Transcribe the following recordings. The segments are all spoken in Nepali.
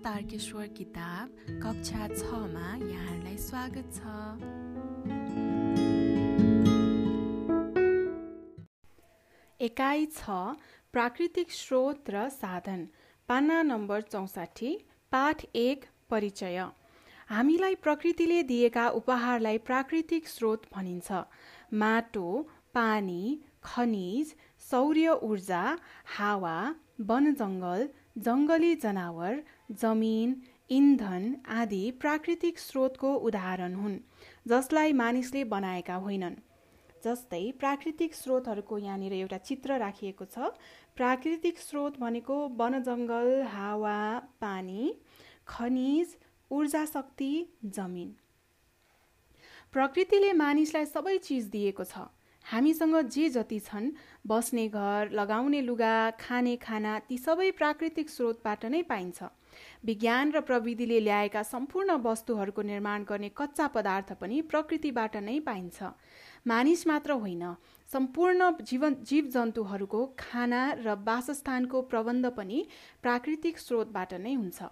तारकेश्वर किताब कक्षा छमा यहाँहरूलाई स्वागत छ। एकाइ छ प्राकृतिक स्रोत र साधन पाना नम्बर चौसाठी पाठ एक परिचय। हामीलाई प्रकृतिले दिएका उपहारलाई प्राकृतिक स्रोत भनिन्छ। माटो पानी खनिज सौर्य ऊर्जा हावा वनजङ्गल जङ्गली जनावर जमिन इन्धन आदि प्राकृतिक स्रोतको उदाहरण हुन् जसलाई मानिसले बनाएका होइनन्। जस्तै प्राकृतिक स्रोतहरूको यहाँनिर एउटा चित्र राखिएको छ। प्राकृतिक स्रोत भनेको वनजङ्गल हावा पानी खनिज ऊर्जा शक्ति जमिन। प्रकृतिले मानिसलाई सबै चिज दिएको छ। हामीसँग जे जति छन् बस्ने घर लगाउने लुगा खाने खाना ती सबै प्राकृतिक स्रोतबाट नै पाइन्छ। विज्ञान र प्रविधिले ल्याएका सम्पूर्ण वस्तुहरूको निर्माण गर्ने कच्चा पदार्थ पनि प्रकृतिबाट नै पाइन्छ। मानिस मात्र होइन सम्पूर्ण जीवन जीव जन्तुहरूको खाना र वासस्थानको प्रबन्ध पनि प्राकृतिक स्रोतबाट नै हुन्छ।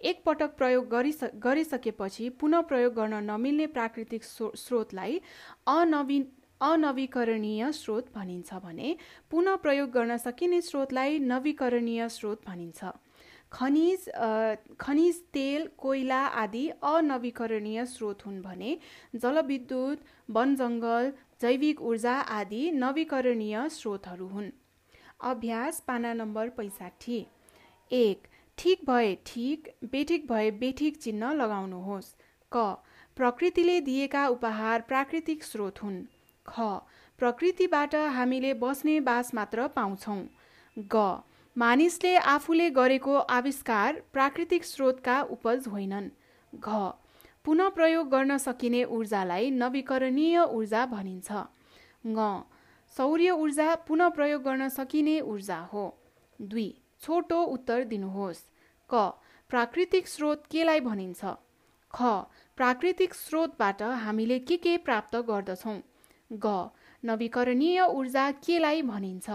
एकपटक प्रयोग गरिस गरिसकेपछि पुनः प्रयोग गर्न नमिल्ने प्राकृतिक स्रोतलाई अनवीन अनवीकरणीय स्रोत भनिन्छ भने पुनः प्रयोग गर्न सकिने स्रोतलाई नवीकरणीय स्रोत भनिन्छ। खनिज खनिज तेल कोइला आदि अनवीकरणीय स्रोत हुन् भने जलविद्युत वनजङ्गल जैविक ऊर्जा आदि नवीकरणीय स्रोतहरू हुन्। अभ्यास पाना नम्बर पैँसाठी एक ठिक भए ठिक बेठिक भए बेठिक चिन्ह लगाउनुहोस्। क प्रकृतिले दिएका उपहार प्राकृतिक स्रोत हुन्। ख। प्रकृतिबाट हामीले बस्ने बास मात्र पाउँछौँ। ग। मानिसले आफूले गरेको आविष्कार प्राकृतिक स्रोतका उपज होइनन्। घ। पुनः प्रयोग गर्न सकिने ऊर्जालाई नवीकरणीय ऊर्जा भनिन्छ। ङ। सौर्य ऊर्जा पुनः प्रयोग गर्न सकिने ऊर्जा हो। दुई। छोटो उत्तर दिनुहोस्। क। प्राकृतिक स्रोत केलाई भनिन्छ? ख। प्राकृतिक स्रोतबाट हामीले के के प्राप्त गर्दछौँ? ग। नवीकरणीय ऊर्जा केलाई भनिन्छ?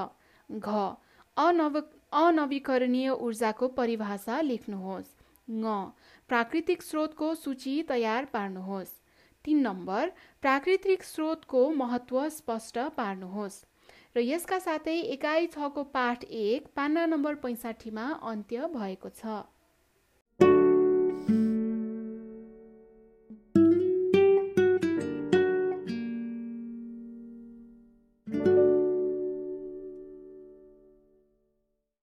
घ। अनव अनवीकरणीय ऊर्जाको परिभाषा लेख्नुहोस्। ङ। प्राकृतिक स्रोतको सूची तयार पार्नुहोस्। तिन नम्बर प्राकृतिक स्रोतको महत्त्व स्पष्ट पार्नुहोस्। र यसका साथै एकाइ छको पाठ एक पाना नम्बर पैँसाठीमा अन्त्य भएको छ।